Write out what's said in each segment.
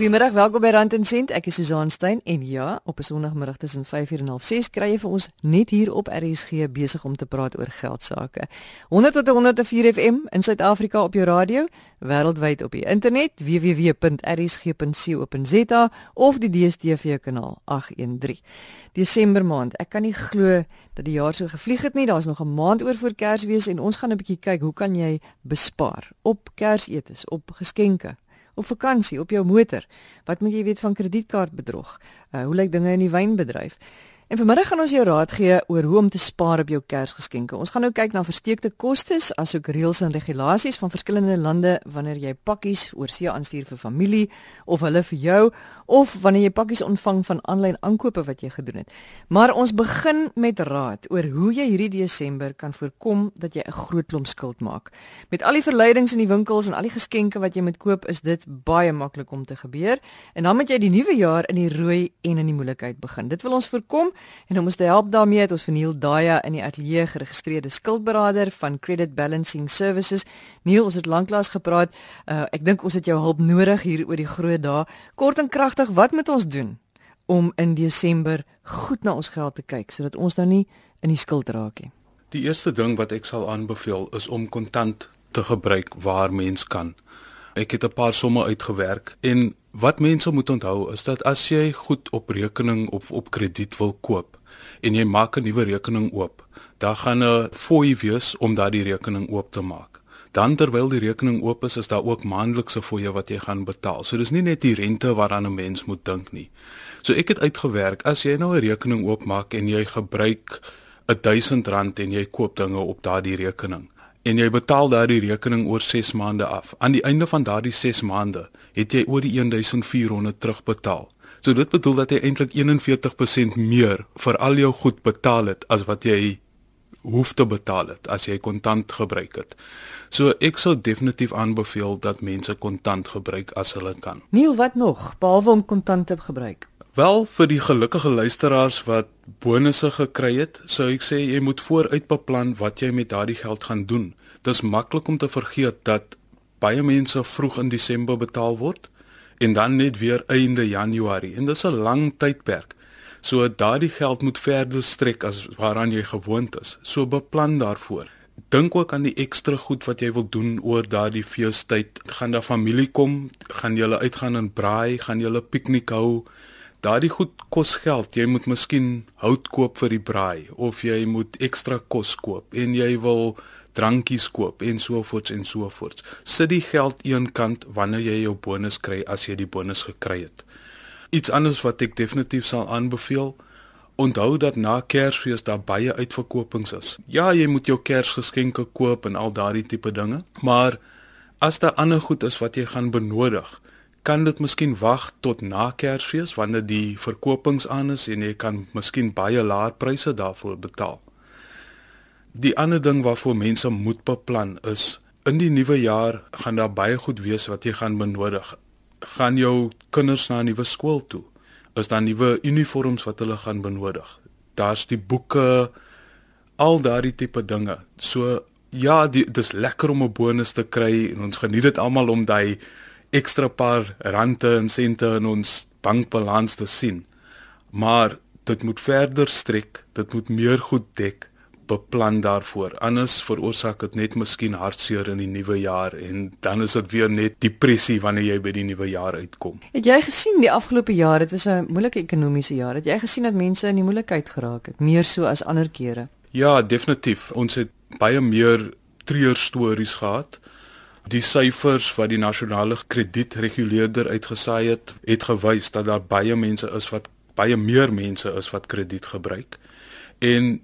Goeiemiddag, welkom by Rand en Sent. Ek is Susan Stein en ja, op 'n Sondagmiddag tussen 5:00 en 6:30 kry jy vir ons net hier op RSG besig om te praat oor geld sake. 100 tot 104 FM in Suid-Afrika op jou radio, wêreldwyd op die internet www.rsg.co.za of die DStv kanaal 813. Desember maand. Ek kan nie glo dat die jaar so gevlieg het nie. Daar's nog 'n maand oor voor Kersfees en ons gaan 'n bietjie kyk hoe kan jy bespaar op Kersetes, op geskenke op vakansie op jou motor. Wat moet jy weet van kredietkaartbedrog? Uh, hoe lyk dinge in die wynbedryf? En vanmiddag gaan ons jou raad gee oor hoe om te spaar op jou Kersgeskenke. Ons gaan nou kyk na versteekte kostes asook reëls en regulasies van verskillende lande wanneer jy pakkies oorsee aanstuur vir familie of hulle vir jou of wanneer jy pakkies ontvang van aanlyn aankope wat jy gedoen het. Maar ons begin met raad oor hoe jy hierdie Desember kan voorkom dat jy 'n groot klomp skuld maak. Met al die verleidings in die winkels en al die geskenke wat jy moet koop, is dit baie maklik om te gebeur. En dan moet jy die nuwe jaar in die rooi en in die moeilikheid begin. Dit wil ons voorkom En om ons te help daarmee het ons vir Neil Daya in die ateljee geregistreerde skuldberader van Credit Balancing Services. Neil, ons het lanklaas gepraat. Uh, ek dink ons het jou hulp nodig hier oor die groot dae. Kort en kragtig, wat moet ons doen om in Desember goed na ons geld te kyk sodat ons nou nie in die skuld raak nie? Die eerste ding wat ek sal aanbeveel is om kontant te gebruik waar mens kan. Ek het 'n paar somme uitgewerk en wat mense moet onthou is dat as jy goed op rekening of op krediet wil koop en jy maak 'n nuwe rekening oop, dan gaan 'n fooi wees om daardie rekening oop te maak. Dan terwyl die rekening oop is, is daar ook maandelikse fooie wat jy gaan betaal. So dis nie net die rente waaraan 'n mens moet dink nie. So ek het uitgewerk as jy nou 'n rekening oopmaak en jy gebruik R1000 en jy koop dinge op daardie rekening en jy betaal daardie rekening oor 6 maande af. Aan die einde van daardie 6 maande het jy oor die 1400 terugbetaal. So dit bedoel dat jy eintlik 41% meer vir al jou goed betaal het as wat jy hoef te betaal het as jy kontant gebruik het. So ek sou definitief aanbeveel dat mense kontant gebruik as hulle kan. Neil, wat nog behalwe om kontant te gebruik? Wel vir die gelukkige luisteraars wat bonusse gekry het, sou ek sê jy moet vooruit beplan wat jy met daardie geld gaan doen. Dis maklik om te vergeet dat baie mense vroeg in Desember betaal word en dan net weer einde Januarie en dis 'n lang tydperk. So daardie geld moet verder strek as waaraan jy gewoond is. So beplan daarvoor. Dink ook aan die ekstra goed wat jy wil doen oor daardie feestyd. Gaan daar familie kom? Gaan julle uitgaan en braai? Gaan julle piknik hou? Daardie goed kos geld. Jy moet miskien hout koop vir die braai of jy moet ekstra kos koop en jy wil drankies koop en so voort en so voort. Sit die geld eenkant wanneer jy jou bonus kry as jy die bonus gekry het. Iets anders wat ek definitief sal aanbeveel, onthou dat na Kersfees daar baie uitverkopings is. Ja, jy moet jou Kersgeskenke koop en al daardie tipe dinge, maar as daar ander goed is wat jy gaan benodig, kan dit miskien wag tot na Kersfees wanneer die verkopings aan is en jy kan miskien baie laer pryse daarvoor betaal. Die ander ding waarvoor mense moet beplan is in die nuwe jaar gaan daar baie goed wees wat jy gaan benodig. Gaan jou kinders na 'n nuwe skool toe? Is daar nuwe uniforms wat hulle gaan benodig? Daar's die boeke, al daardie tipe dinge. So ja, dit is lekker om 'n bonus te kry en ons geniet dit almal om daai ekstra paar rande en sente in ons bankbalans te sien. Maar dit moet verder strek, dit moet meer goed dek beplan daarvoor. Anders veroorsaak dit net miskien hartseer in die nuwe jaar en dan is dit weer net depressie wanneer jy by die nuwe jaar uitkom. Het jy gesien die afgelope jaar, dit was 'n moeilike ekonomiese jaar. Het jy gesien dat mense in die moeilikheid geraak het, meer so as ander kere? Ja, definitief. Ons het baie meer treurstories gehad. Die syfers wat die nasionale kredietreguleerder uitgesaai het, het gewys dat daar baie mense is wat baie meer mense is wat krediet gebruik. En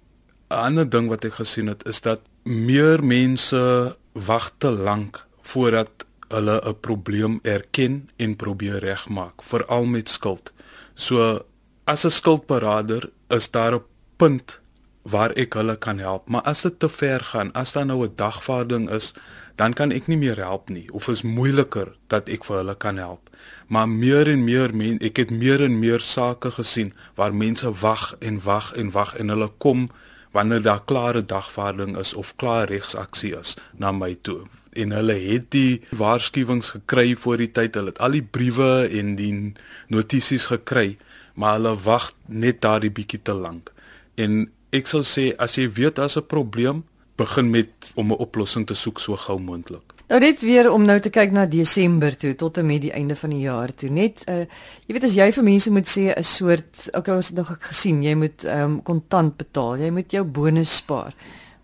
'n ander ding wat ek gesien het is dat meer mense wag te lank voordat hulle 'n probleem erken en probeer regmaak, veral met skuld. So as 'n skuldberader is daar 'n punt waar ek hulle kan help, maar as dit te ver gaan, as daar nou 'n dagvaarding is, dan kan ek nie meer help nie. Of is moeiliker dat ek vir hulle kan help. Maar meer en meer men, ek het meer en meer sake gesien waar mense wag en wag en wag en hulle kom wanneer daar klare dagvaarding is of klaar regsaksie is na my toe. En hulle het die waarskuwings gekry voor die tyd. Hulle het al die briewe en die notisies gekry maar hulle wag net daardie bietjie te lank. En ek sou sê as jy weet daar's 'n probleem begin met om 'n oplossing te soek so gou moontlik Nou net weer om nou te kyk na Desember toe tot en met die einde van die jaar toe. Net uh jy weet as jy vir mense moet sê 'n soort okay ons het nog gesien jy moet ehm um, kontant betaal. Jy moet jou bonus spaar.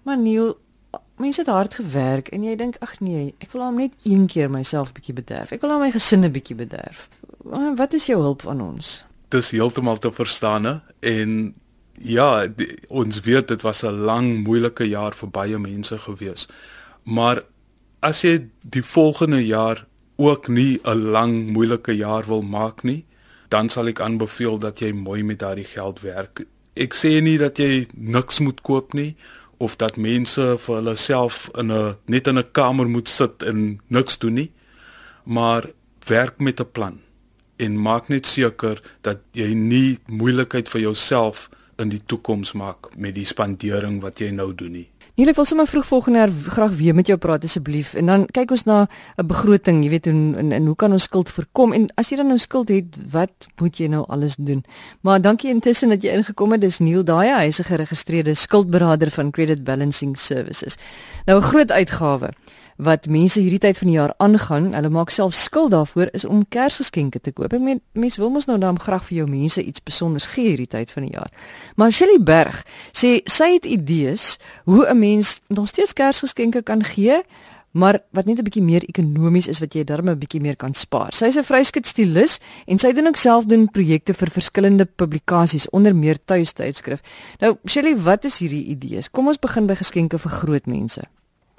Maar Neil mense het hard gewerk en jy dink ag nee, ek wil hom net een keer myself bietjie bederf. Ek wil hom my gesin 'n bietjie bederf. Wat is jou hulp aan ons? Dis heeltemal te verstaan en ja, die, ons weet dit was 'n lang moeilike jaar vir baie mense gewees. Maar as jy die volgende jaar ook nie 'n lang moeilike jaar wil maak nie, dan sal ek aanbeveel dat jy mooi met daardie geld werk. Ek sê nie dat jy niks moet koop nie of dat mense vir hulle self in 'n net in 'n kamer moet sit en niks doen nie, maar werk met 'n plan en maak net seker dat jy nie moeilikheid vir jouself in die toekoms maak met die spandering wat jy nou doen nie. Nee, ek wil sommer vroeg volgende jaar graag weer met jou praat asseblief en dan kyk ons na 'n begroting, jy weet en, en en hoe kan ons skuld voorkom en as jy dan nou skuld het, wat moet jy nou alles doen? Maar dankie intussen dat jy ingekom het. Dis Neil Daai, hy is 'n geregistreerde skuldberader van Credit Balancing Services. Nou 'n groot uitgawe wat mense hierdie tyd van die jaar aangaan, hulle maak self skuld daarvoor is om Kersgeskenke te koop. Ek meen mense wil mos nou dan graag vir jou mense iets spesiaals gee hierdie tyd van die jaar. Maar Shelly Berg sê sy het idees hoe 'n mens nog steeds Kersgeskenke kan gee, maar wat net 'n bietjie meer ekonomies is wat jy darm 'n bietjie meer kan spaar. Sy is 'n vryskut stilis en sy doen ook self doen projekte vir verskillende publikasies onder meer tuistydskrif. Nou Shelly, wat is hierdie idees? Kom ons begin by geskenke vir groot mense.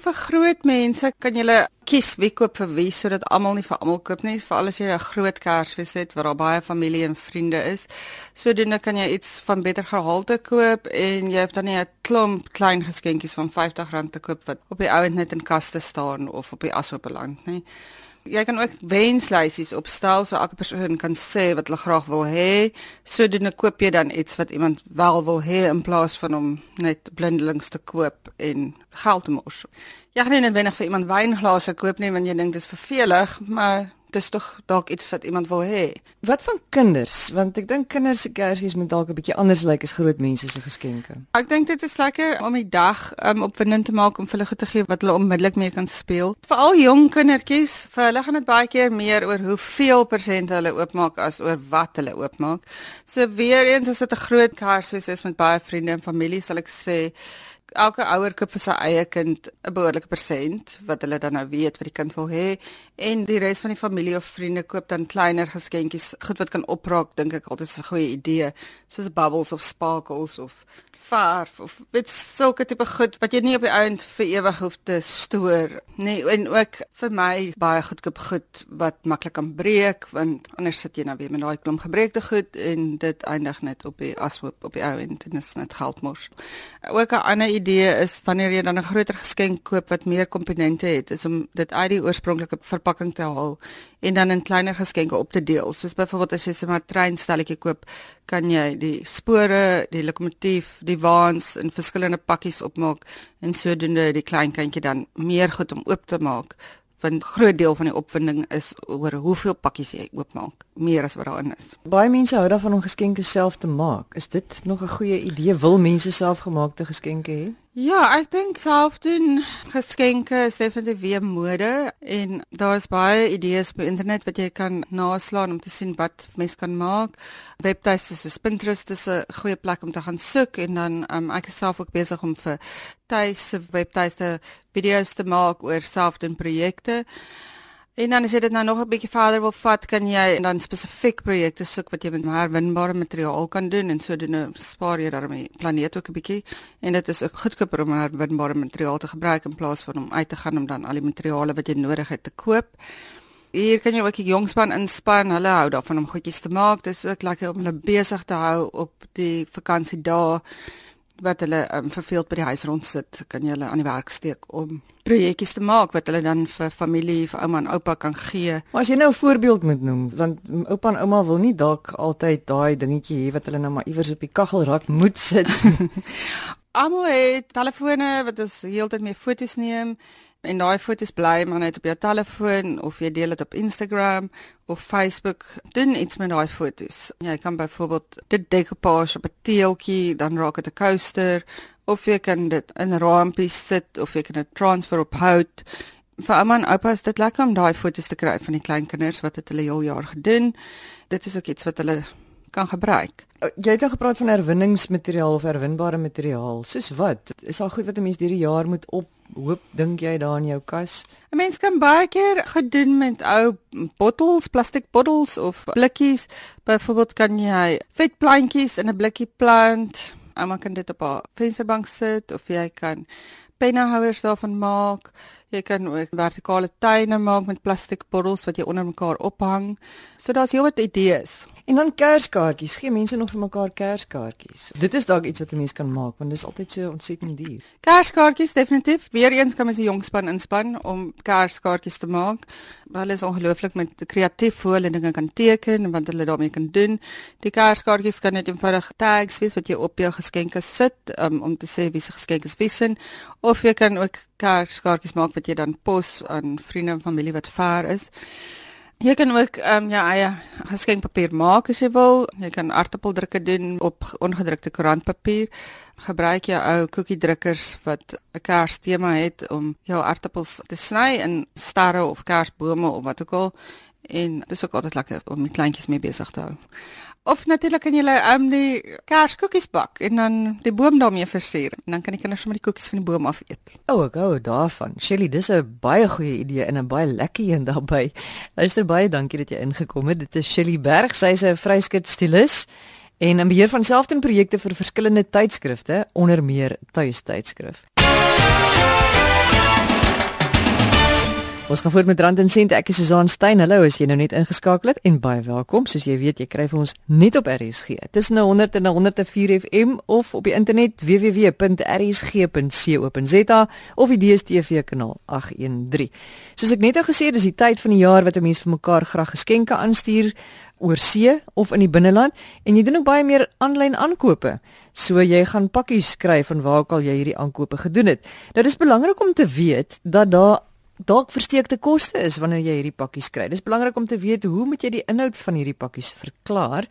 Vir groot mense kan jy kies wie koop vir wie sodat almal nie vir almal koop nie, veral as jy 'n groot Kersfees het waar daar baie familie en vriende is. Sodoende kan jy iets van beter gehalte koop en jy het dan nie 'n klomp klein geskenkies van R50 te koop wat op die ou end net in kaste staan of op die asoop beland nie. Jy kan ook wenslysies opstel so elke persoon kan sê wat hulle graag wil hê. Sodoende koop jy dan iets wat iemand wel wil hê in plaas van om net blindelings te koop en geld te mors. Jy gaan nie net wenner vir iemand wynglase koop nie want jy dink dit is vervelig, maar dis tog dalk iets wat iemand wil hê. Wat van kinders? Want ek dink kinders se Kersfees moet dalk 'n bietjie anders lyk as groot mense se geskenke. Ek dink dit is lekker om die dag um, opwindend te maak om hulle goed te gee wat hulle onmiddellik mee kan speel. Veral jong kindertjies, vir hulle gaan dit baie keer meer oor hoeveel persent hulle oopmaak as oor wat hulle oopmaak. So weer eens as dit 'n groot Kersfees is met baie vriende en familie, sal ek sê elke ouer koop vir sy eie kind 'n behoorlike persent wat hulle dan nou weet wat die kind wil hê en die res van die familie of vriende koop dan kleiner geskenkies goed wat kan opraak dink ek altyd is 'n goeie idee. Soos bubbles of sparkles of verf of dit sulke tipe goed wat jy nie op die einde vir ewig hoef te stoor nee en ook vir my baie goedkoop goed wat maklik kan breek want anders sit jy nou weer met daai klomp gebreekte goed en dit eindig net op die ashoop op die ou en dit is net geld mors ook 'n ander idee is wanneer jy dan 'n groter geskenk koop wat meer komponente het is om dit uit die oorspronklike verpakking te haal en dan in kleiner geskenke op te deel. Soos byvoorbeeld as jy 'n treinstelletjie koop, kan jy die spore, die lokomotief, die waans in verskillende pakkies opmaak en sodoende die klein kindjie dan meer goed om oop te maak want groot deel van die opwinding is oor hoeveel pakkies jy oopmaak, meer as wat daarin is. Baie mense hou daarvan om geskenke self te maak. Is dit nog 'n goeie idee? Wil mense selfgemaakte geskenke hê? Ja, ek dink self doen geskenke is definitief weer mode en daar's baie idees op internet wat jy kan naslaan om te sien wat mense kan maak. Webtuiste soos Pinterest is 'n goeie plek om te gaan soek en dan um, ek is self ook besig om vir tuise webtuiste video's te maak oor selfdoen projekte. En dan as jy dit nou nog 'n bietjie verder wil vat, kan jy dan spesifiek projekte soek wat jy met herwinbare materiaal kan doen en sodoende spaar jy daarmee planeet ook 'n bietjie. En dit is ook goedkoper om herwinbare materiaal te gebruik in plaas van om uit te gaan om dan al die materiale wat jy nodig het te koop. Hier kan jy ook die jongspan inspann. Hulle hou daarvan om goedjies te maak. Dit is ook lekker om hulle besig te hou op die vakansiedae wat hulle um, verveeld by die huis rond sit, kan jy hulle aan die werk steek om projekkies te maak wat hulle dan vir familie, vir ouma en oupa kan gee. Maar as jy nou 'n voorbeeld moet noem, want oupa en ouma wil nie dalk altyd daai dingetjie hê wat hulle nou maar iewers op die kaggelrak moet sit. Almal het telefone wat ons heeltyd mee foto's neem en daai foto's bly maar net op jou telefoon of jy deel dit op Instagram of Facebook. Doen iets met daai foto's. Jy kan byvoorbeeld dit decoupage op 'n teeltjie, dan raak dit 'n coaster of jy kan dit in rampies sit of jy kan dit transfer op hout. Vir ouma en oupa is dit lekker om daai foto's te kry van die klein kinders wat dit hulle heel jaar gedoen. Dit is ook iets wat hulle kan gebruik. Jy het al gepraat van herwinningsmateriaal of herwinbare materiaal. Soos wat? Is al goed wat 'n mens hierdie jaar moet op hoop dink jy daar in jou kas? 'n Mens kan baie keer gedoen met ou bottels, plastiek bottels of blikkies. Byvoorbeeld kan jy vetplantjies in 'n blikkie plant. Ouma kan dit op 'n vensterbank sit of jy kan pennehouers daarvan maak. Jy kan ook vertikale tuine maak met plastiek bottels wat jy onder mekaar ophang. So daar's heelwat idees. En dan kerskaartjies, gee mense nog vir mekaar kerskaartjies. Dit is dalk iets wat 'n mens kan maak want dit is altyd so ontsettend duur. Kerskaartjies definitief. Weereens kan mens 'n jongspan inspann om kerskaartjies te maak. Hulle is ongelooflik met kreatief hoe hulle dinge kan teken en wat hulle daarmee kan doen. Die kerskaartjies kan net eenvoudig tags wees wat jy op jou geskenke sit um, om te sê wie se geskenk is wissen of jy kan ook kerskaartjies maak wat jy dan pos aan vriende en familie wat ver is. Jy kan ook ehm um, jou eie geskenkpapier maak as jy wil. Jy kan aardappeldrukke doen op ongedrukte koerantpapier. Gebruik jou ou koekiedrukkers wat 'n kerstema het om jou aardappels te sny in sterre of kersbome of wat ook al. En dit is ook altyd lekker om met kleintjies mee besig te hou. Of natuurlik kan jy um, die kerskoekies bak en dan die boom daarmee versier. En dan kan die kinders sommer die koekies van die boom af eet. O, oh, ek hou daarvan. Shelly, dis 'n baie goeie idee en 'n baie lekker een daarbey. Luister baie dankie dat jy ingekom het. Dit is Shelly Berg. Sy's 'n vryskut stylus en 'n beheer van selfdenprojekte vir verskillende tydskrifte, onder meer tuistydskrif. Ons gaan voort met Rand en Sent. Ek is Susan Stein. Hallo, as jy nou net ingeskakel het en baie welkom. Soos jy weet, jy kry vir ons net op RSG. Tussen 100 en 104 FM of op die internet www.rsg.co.za of die DStv kanaal 813. Soos ek net al gesê het, dis die tyd van die jaar wat mense vir mekaar graag geskenke aanstuur oor see of in die binneland en jy doen ook baie meer aanlyn aankope. So jy gaan pakkies skryf van waar ook al jy hierdie aankope gedoen het. Nou dis belangrik om te weet dat daar dalk versteekte koste is wanneer jy hierdie pakkies kry. Dis belangrik om te weet hoe moet jy die inhoud van hierdie pakkies verklaar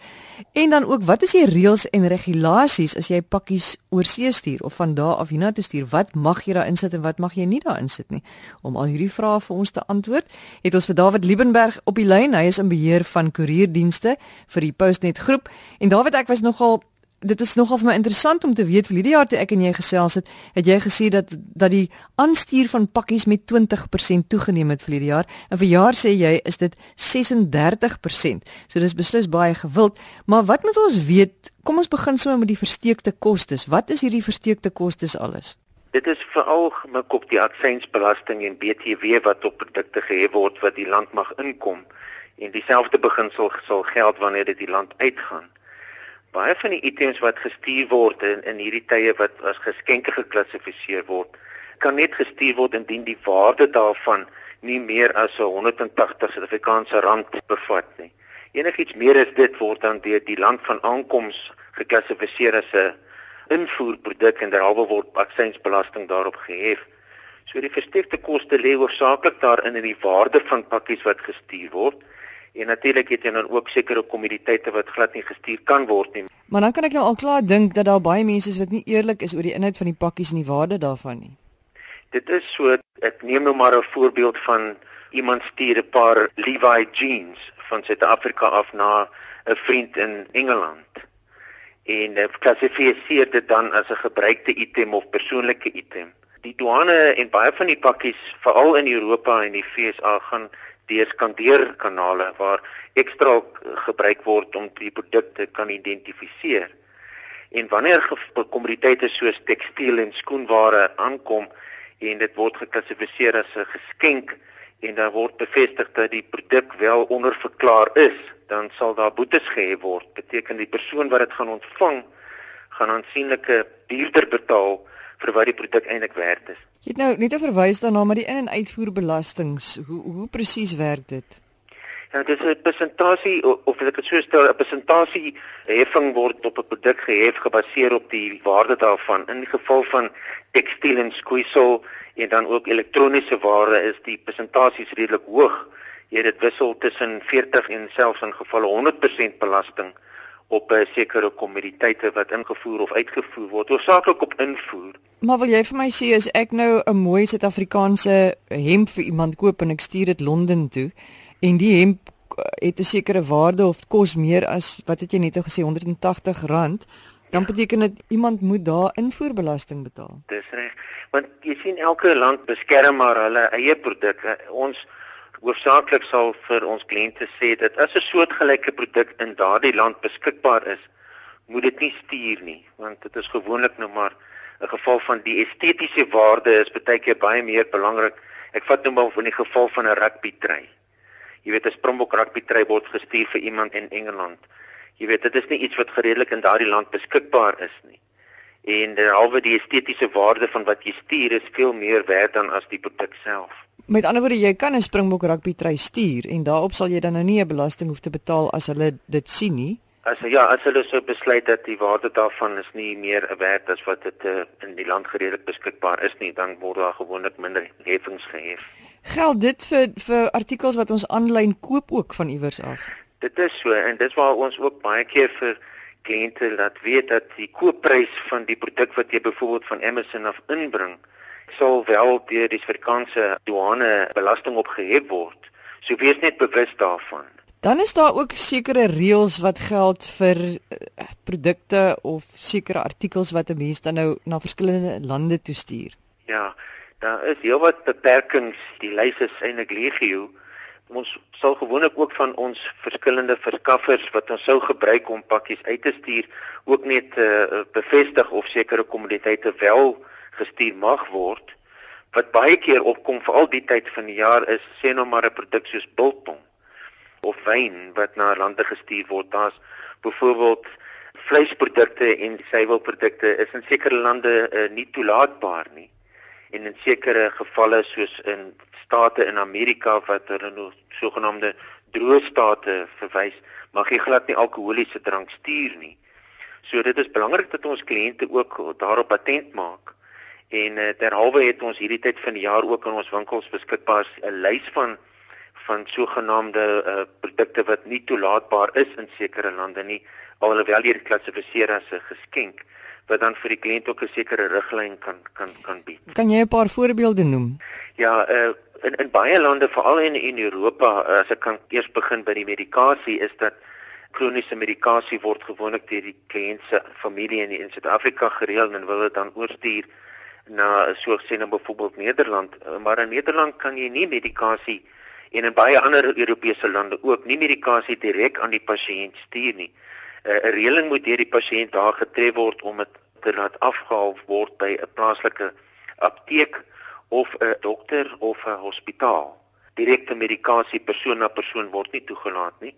en dan ook wat is die reëls en regulasies as jy pakkies oor see stuur of van daar af hiernatoe stuur? Wat mag jy daar insit en wat mag jy nie daar insit nie? Om al hierdie vrae vir ons te antwoord, het ons vir David Liebenberg op die lyn. Hy is in beheer van koerierdienste vir die Postnet groep en David ek was nogal dit is nogal vir my interessant om te weet vir hierdie jaar toe ek en jy gesels het, het jy gesê dat dat die aanstuur van pakkies met 20% toegeneem het vir hierdie jaar. En vir jaar sê jy is dit 36%. So dis beslis baie gewild, maar wat moet ons weet? Kom ons begin sommer met die versteekte kostes. Wat is hierdie versteekte kostes alles? Dit is veral gemik op die aksiesbelasting en BTW wat op produkte gehef word wat die land mag inkom en dieselfde beginsel sal geld wanneer dit die land uitgaan baie van die items wat gestuur word in in hierdie tye wat as geskenke geklassifiseer word, kan net gestuur word indien die waarde daarvan nie meer as 180 Suid-Afrikaanse rand bevat nie. Enigiets meer as dit word dan deur die land van aankoms geklassifiseer as 'n invoerproduk en derhalwe word aksiesbelasting daarop gehef. So die versteekte koste lê hoofsaaklik daarin in die waarde van pakkies wat gestuur word En natuurlik het jy dan ook sekere kommoditeite wat glad nie gestuur kan word nie. Maar dan kan ek nou al klaar dink dat daar baie mense is wat nie eerlik is oor die inhoud van die pakkies en die waarde daarvan nie. Dit is so ek neem nou maar 'n voorbeeld van iemand stuur 'n paar Levi jeans van Suid-Afrika af na 'n vriend in Engeland. En hy klassifiseer dit dan as 'n gebruikte item of persoonlike item. Die douane en baie van die pakkies, veral in Europa en die VSA gaan deur skandeerkanale waar ekstra gebruik word om die produkte kan identifiseer. En wanneer kommoditeite soos tekstiel en skoenware aankom en dit word geklassifiseer as 'n geskenk en dan word bevestig dat die produk wel onderverklaar is, dan sal daar boetes gehef word. Beteken die persoon wat dit gaan ontvang gaan aansienlike duurder betaal vir wat die produk eintlik werd is. Jy het nou net verwys daarna maar die in- en uitvoerbelastings, hoe hoe presies werk dit? Nou dis 'n persentasie of ek dit so stel, 'n persentasie heffing word op 'n produk gehef gebaseer op die waarde daarvan. In die geval van tekstiel en skoeisel en dan ook elektroniese ware is die persentasies redelik hoog. Jy dit wissel tussen 40 en selfs in gevalle 100% belasting op 'n sekere kommoditeite wat ingevoer of uitgevoer word, hoofsaaklik op invoer. Maar wil jy vir my sê as ek nou 'n mooi Suid-Afrikaanse hemp vir iemand koop en ek stuur dit Londen toe en die hemp eh, het 'n sekere waarde of kos meer as wat het jy net gesê R180, dan beteken dit iemand moet daar invoerbelasting betaal. Dis reg. Want jy sien elke land beskerm maar hulle eie produkte. Ons hoofsaaklik sal vir ons kliënte sê dat as 'n soortgelyke produk in daardie land beskikbaar is, moet dit nie stuur nie, want dit is gewoonlik nou maar 'n geval van die estetiese waarde is baie keer baie meer belangrik. Ek vat nou maar in die geval van 'n rugbytry. Jy weet 'n Springbok rugbytry word gestuur vir iemand in Engeland. Jy weet dit is nie iets wat gereedelik in daardie land beskikbaar is nie. En derhalwe die estetiese waarde van wat jy stuur is veel meer werd dan as die produk self. Met ander woorde, jy kan 'n Springbok rugby try stuur en daarop sal jy dan nou nie 'n belasting hoef te betaal as hulle dit sien nie. As ja, as hulle sou besluit dat die waarde daarvan is nie meer werd as wat dit uh, in die land gereedelik beskikbaar is nie, dan word daar gewoonlik minder heffings gehef. Geld dit vir vir artikels wat ons aanlyn koop ook van iewers af? Dit is so en dis waar ons ook baie keer vir kliënte laat weet dat die koopprys van die produk wat jy byvoorbeeld van Amazon af inbring, sal wel deur die Suid-Afrikaanse douane belasting opgehef word. So wees net bewus daarvan. Dan is daar ook sekere reëls wat geld vir uh, produkte of sekere artikels wat 'n mens dan nou na verskillende lande toe stuur. Ja, daar is heelwat beperkings. Die lys is eintlik legio. Ons sal gewoonlik ook van ons verskillende verskaffers wat ons sou gebruik om pakkies uit te stuur, ook net uh, bevestig of sekere kommoditeite wel gestuur mag word wat baie keer opkom vir al die tyd van die jaar is sê nou maar 'n produk soos biltong of wyn wat na lande gestuur word. Daar's byvoorbeeld vleisprodukte en suiwelprodukte is in sekere lande uh, nie toelaatbaar nie. En in sekere gevalle soos in state in Amerika wat hulle nou sogenaamde droë state verwys mag jy glad nie alkoholiese drank stuur nie. So dit is belangrik dat ons kliënte ook daarop patent maak. En uh, terhalwe het ons hierdie tyd van die jaar ook in ons winkels beskikbaar 'n lys van van sogenaamde uh, produkte wat nie toelaatbaar is in sekere lande nie, alhoewel hier geklassifiseer as 'n geskenk wat dan vir die kliënt ook 'n sekere riglyn kan kan kan bied. Kan jy 'n paar voorbeelde noem? Ja, uh, in in baie lande, veral in in Europa, uh, as ek kan eers begin by die medikasie, is dat kroniese medikasie word gewoonlik deur die kliënt se familie in in Suid-Afrika gereël en wil dit dan oorstuur na so sê nou byvoorbeeld Nederland, maar in Nederland kan jy nie medikasie en in baie ander Europese lande ook nie medikasie direk aan die pasiënt stuur nie. Eh, 'n Reëling moet deur die pasiënt daar getref word om dit te laat afgehaal word by 'n plaaslike apteek of 'n dokter of 'n hospitaal. Direkte medikasie persoon na persoon word nie toegelaat nie.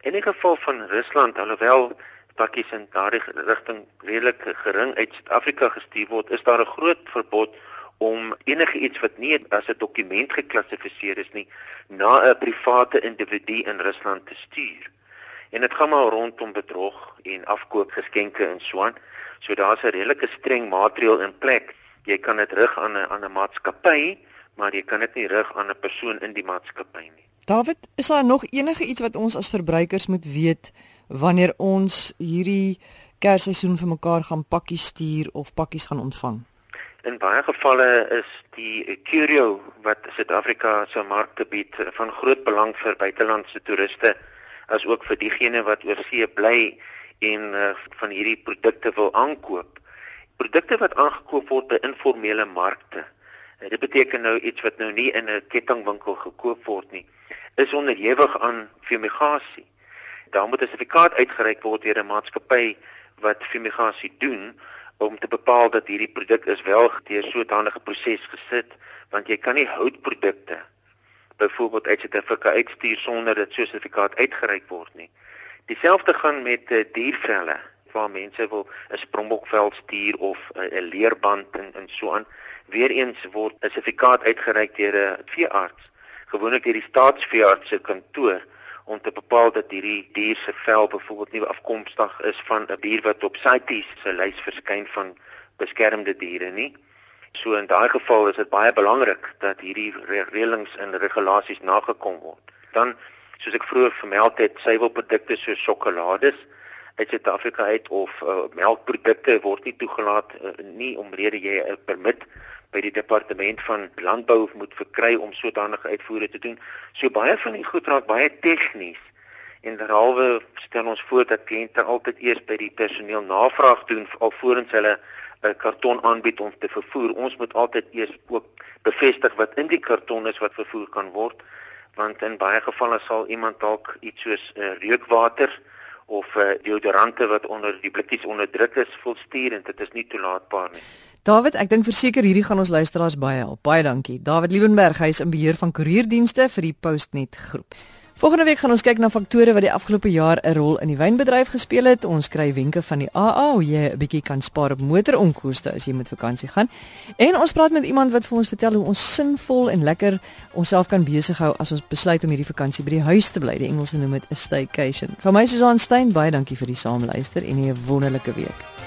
In die geval van Rusland, alhoewel pakkies in daardie rigting redelik gering uit Suid-Afrika gestuur word, is daar 'n groot verbod om enige iets wat nie as 'n dokument geklassifiseer is nie na 'n private individu in Rusland te stuur. En dit gaan maar rondom bedrog en afkoop geskenke en so aan. So daar's 'n redelike streng maatreël in plek. Jy kan dit rig aan 'n aan 'n maatskappy, maar jy kan dit nie rig aan 'n persoon in die maatskappy nie. David, is daar nog enige iets wat ons as verbruikers moet weet wanneer ons hierdie Kersseisoen vir mekaar gaan pakkies stuur of pakkies gaan ontvang? In baie gevalle is die curio wat Suid-Afrika se markte bied van groot belang vir buitelandse toeriste as ook vir diegene wat oor see bly en uh, van hierdie produkte wil aankoop. Produkte wat aangekoop word by informele markte. Uh, dit beteken nou iets wat nou nie in 'n kettingwinkel gekoop word nie, is onderhewig aan fumigasie daar moet 'n sertifikaat uitgereik word deur 'n maatskappy wat fumigasie doen om te bepaal dat hierdie produk is wel deur so 'n danige proses gesit want jy kan nie houtprodukte byvoorbeeld uit Suid-Afrika uitstuur sonder dat so 'n sertifikaat uitgereik word nie. Dieselfde gaan met uh, diervelle waar mense wil 'n sprongbokvel stuur of uh, 'n uh, leerband en, en so aan. Weereens word 'n sertifikaat uitgereik deur 'n veearts, gewoonlik deur die staatsveearts se kantoor om te bepaal dat hierdie dier se vel byvoorbeeld nie afkomstig is van 'n dier wat op CITES se lys verskyn van beskermde diere nie. So in daai geval is dit baie belangrik dat hierdie reëlings en regulasies nagekom word. Dan soos ek vroeër vermeld het, suiwelprodukte soos sjokolades uit Suid-Afrika uit of uh, melkprodukte word nie toegelaat uh, nie omrede jy 'n permit by die departement van landbou moet verkry om sodanige uitvoere te doen. So baie van die goed raak baie tegnies en derhalwe stel ons voor dat kliënte altyd eers by die personeel navraag doen alvorens hulle 'n karton aanbied om te vervoer. Ons moet altyd eers ook bevestig wat in die karton is wat vervoer kan word want in baie gevalle sal iemand dalk iets soos uh, reukwater of uh, deodorante wat onder die blikkies onderdruk is volstuur en dit is nie toelaatbaar nie. David, ek dink verseker hierdie gaan ons luisteraars baie help. Baie dankie. David Liebenberg, hy is in beheer van koerierdienste vir die Postnet groep. Volgende week gaan ons kyk na faktore wat die afgelope jaar 'n rol in die wynbedryf gespeel het. Ons kry wenke van die AA hoe jy 'n bietjie kan spaar op motoronkoste as jy met vakansie gaan. En ons praat met iemand wat vir ons vertel hoe ons sinvol en lekker onsself kan besig hou as ons besluit om hierdie vakansie by die huis te bly. Die Engelse noem dit 'n staycation. Vir my Susan Stein, baie dankie vir die saamluister en 'n wonderlike week.